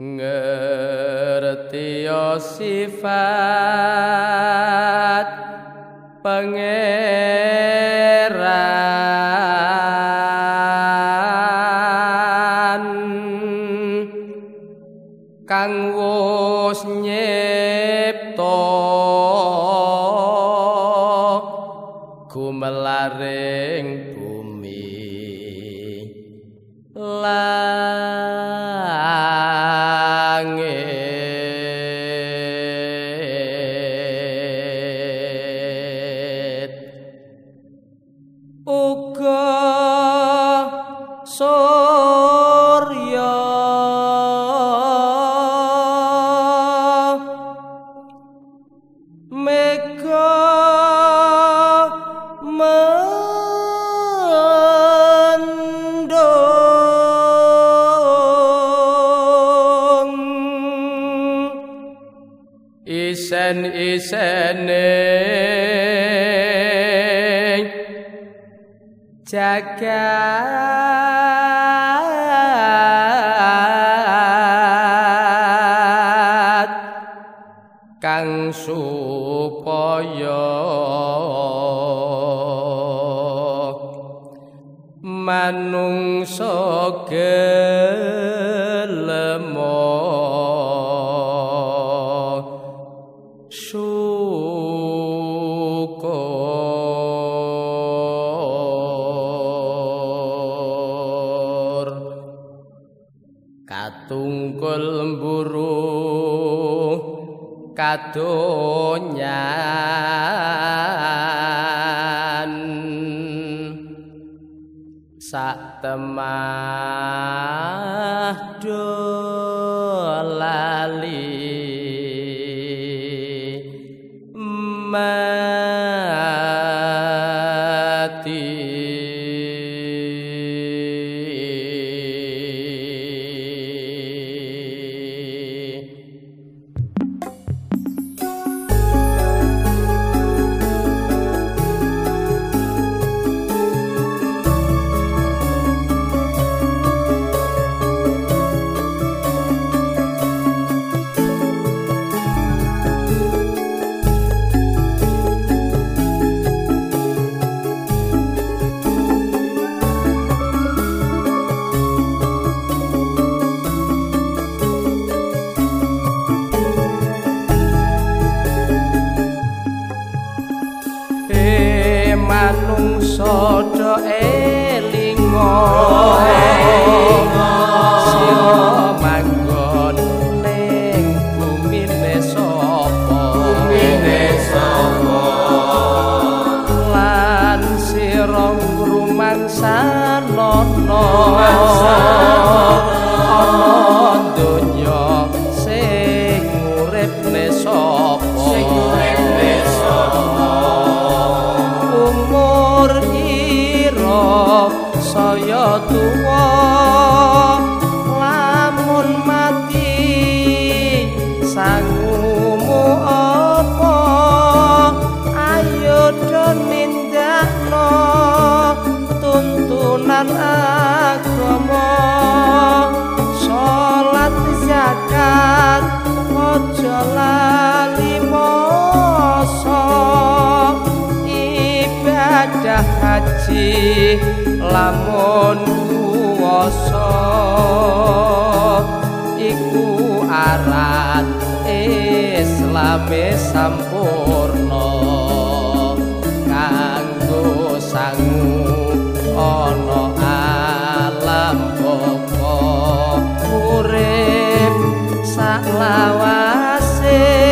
ngerti sifat pangeran manungsa gelemo. Syukur. Katungkul mburu kadonyan manungsa do lali poso ibadah haji lamun kuwasa iku arat islame sampurna kanggo sangu ana alam baka urip saklawase day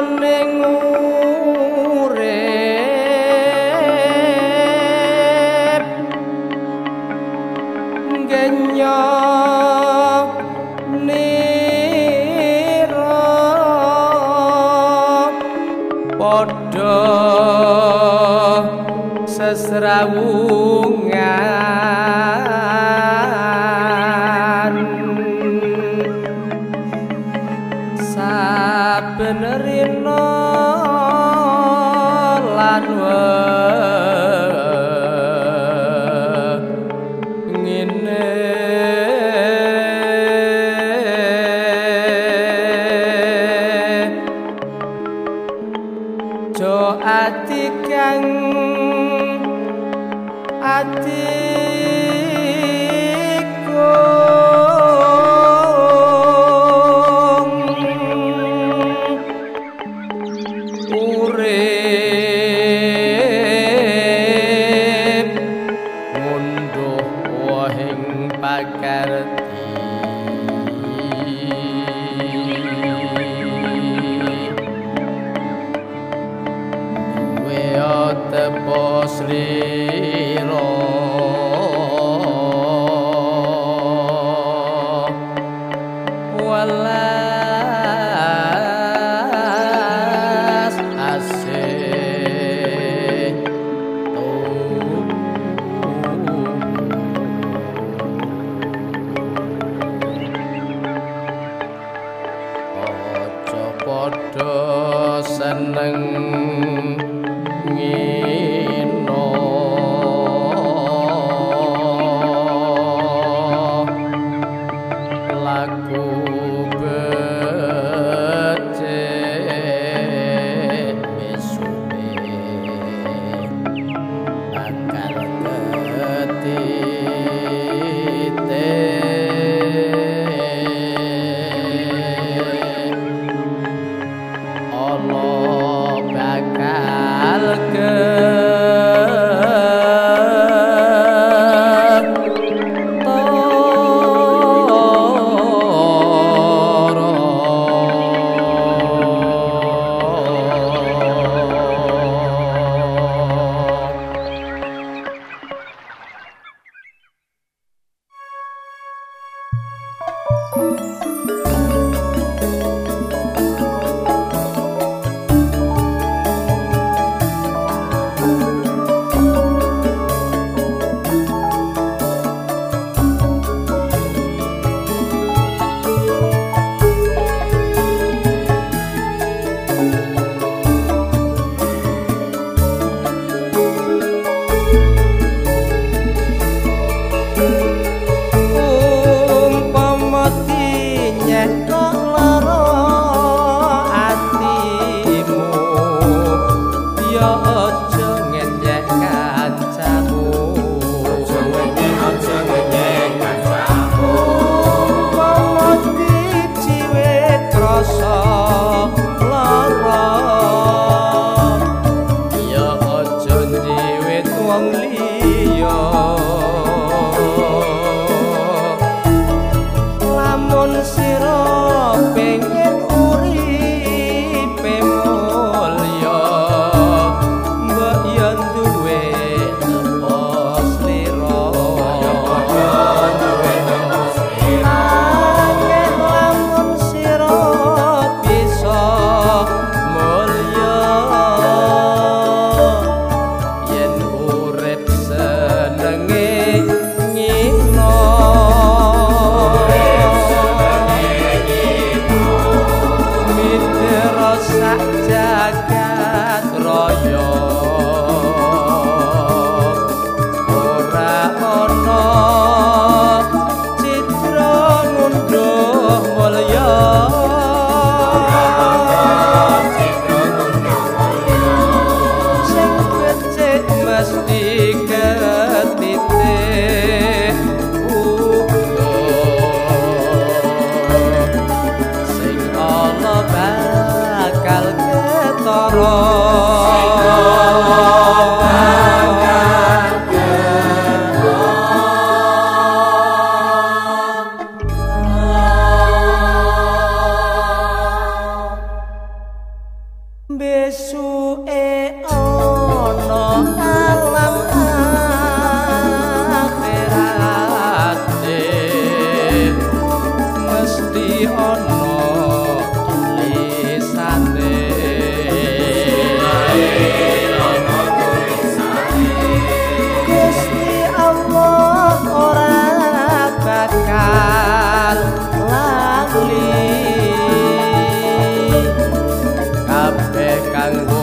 Running away. algo.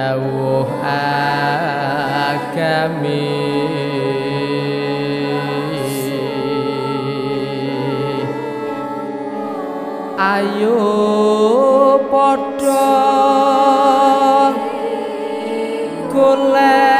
Dawuh agami. Ayo padha golek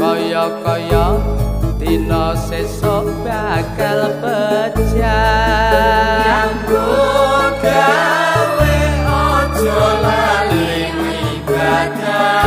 kaya kaya dina sesok bakal pecah. Ibadah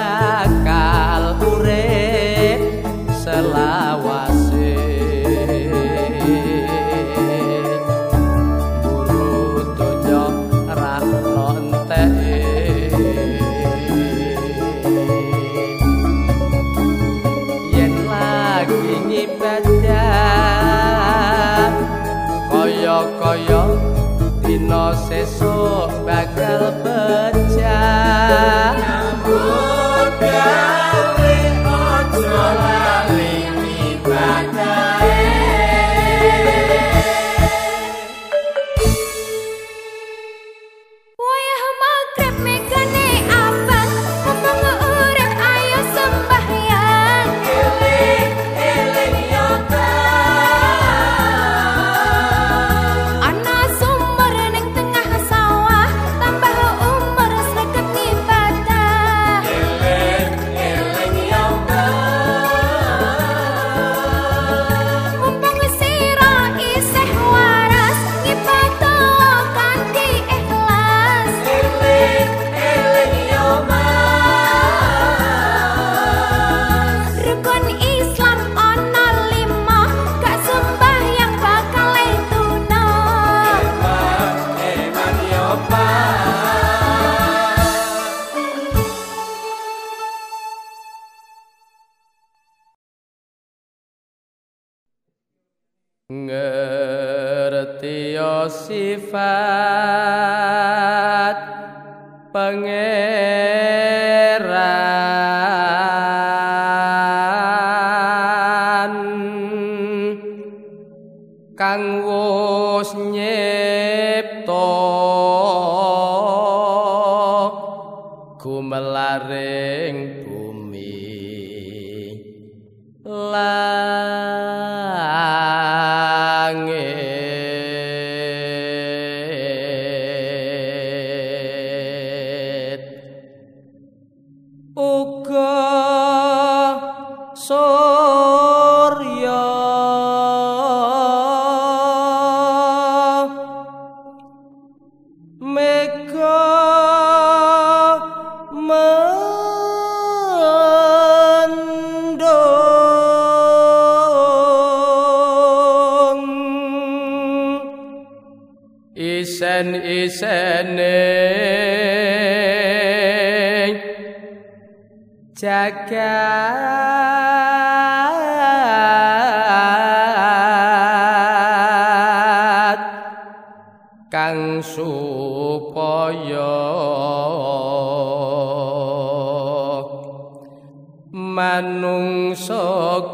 manungsa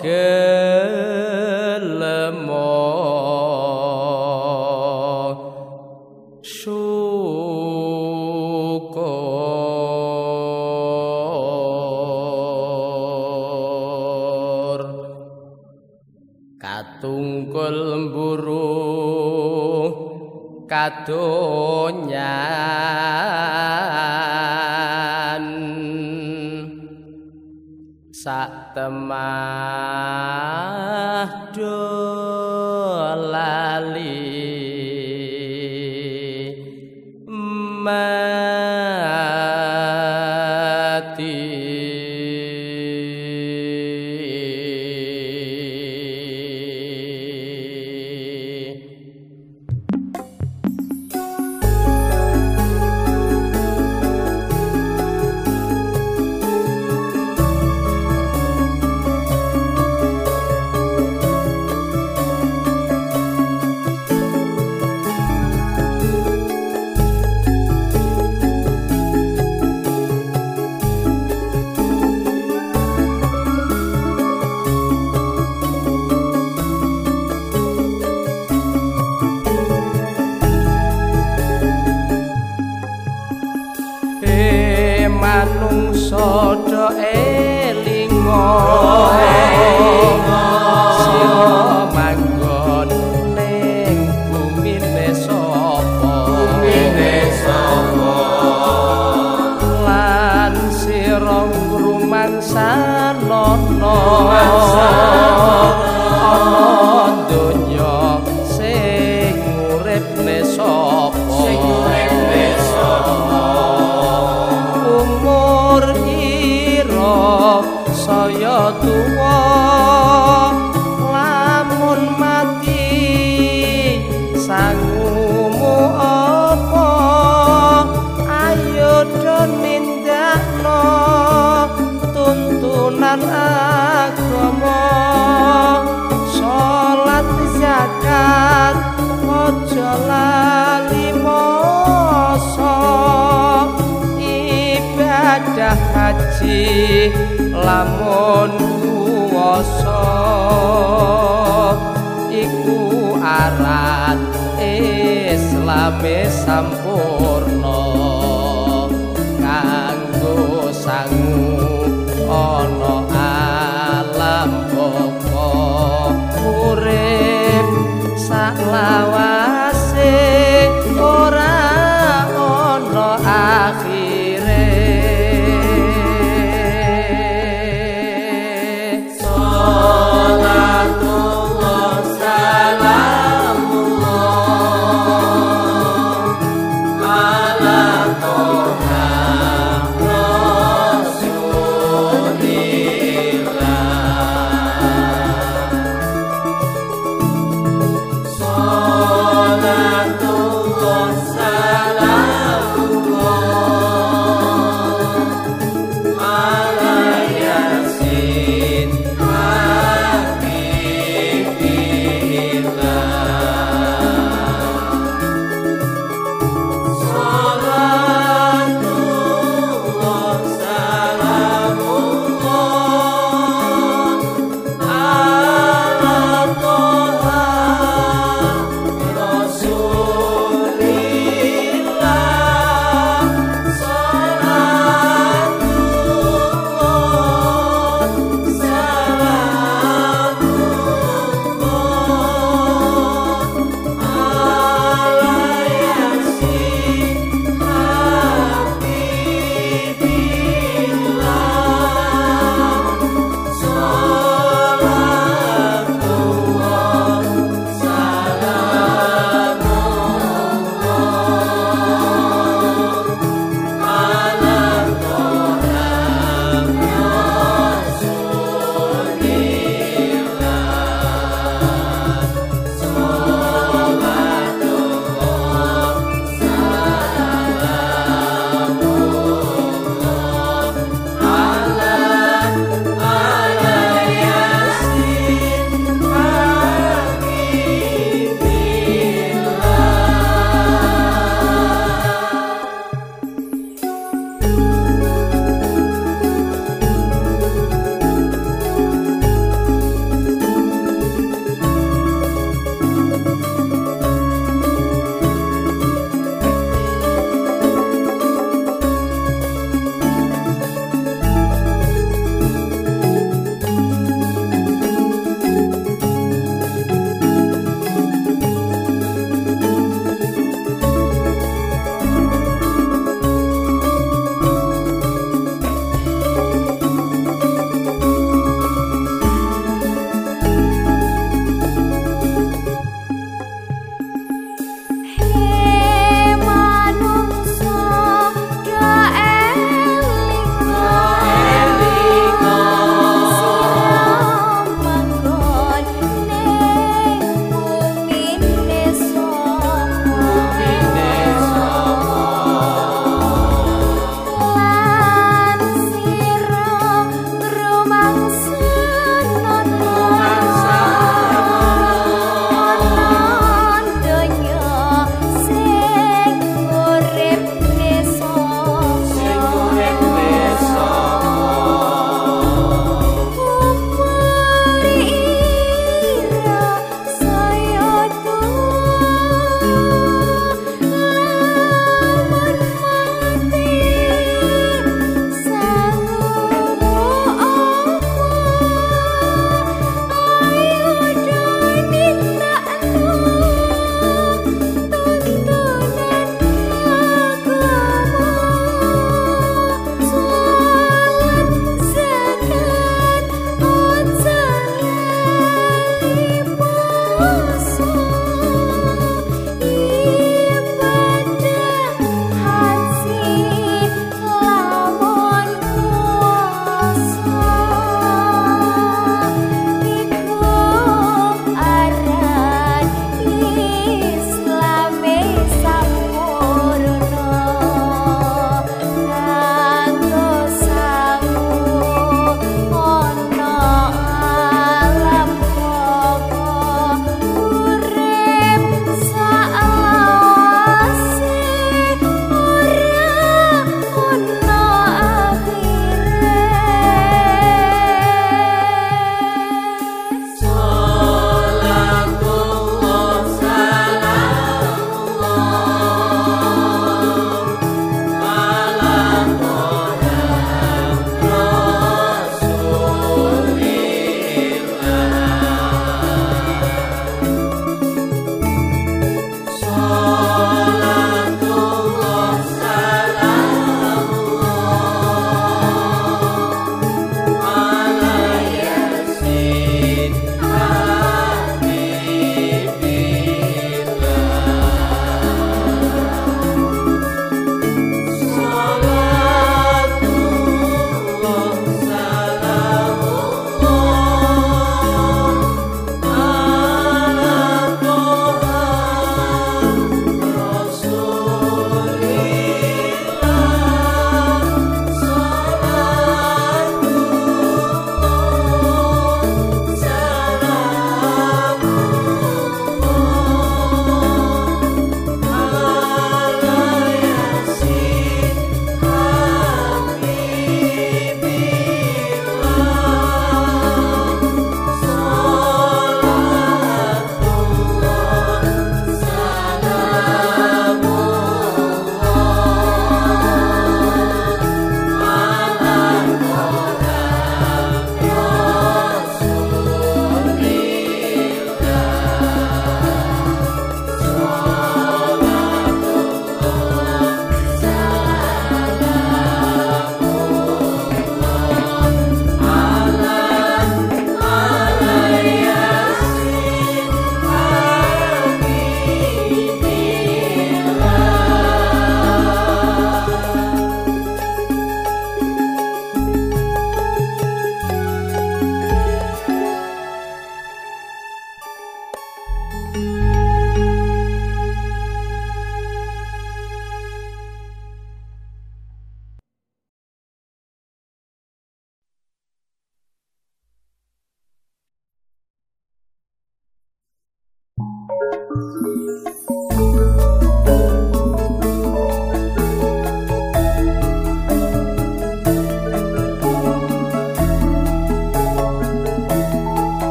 gelemo suko katungkul mburu kadung sampe sampurna. Kanggo sangu ana alam pokok urip saklawa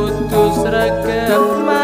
putus regep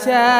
Tchau.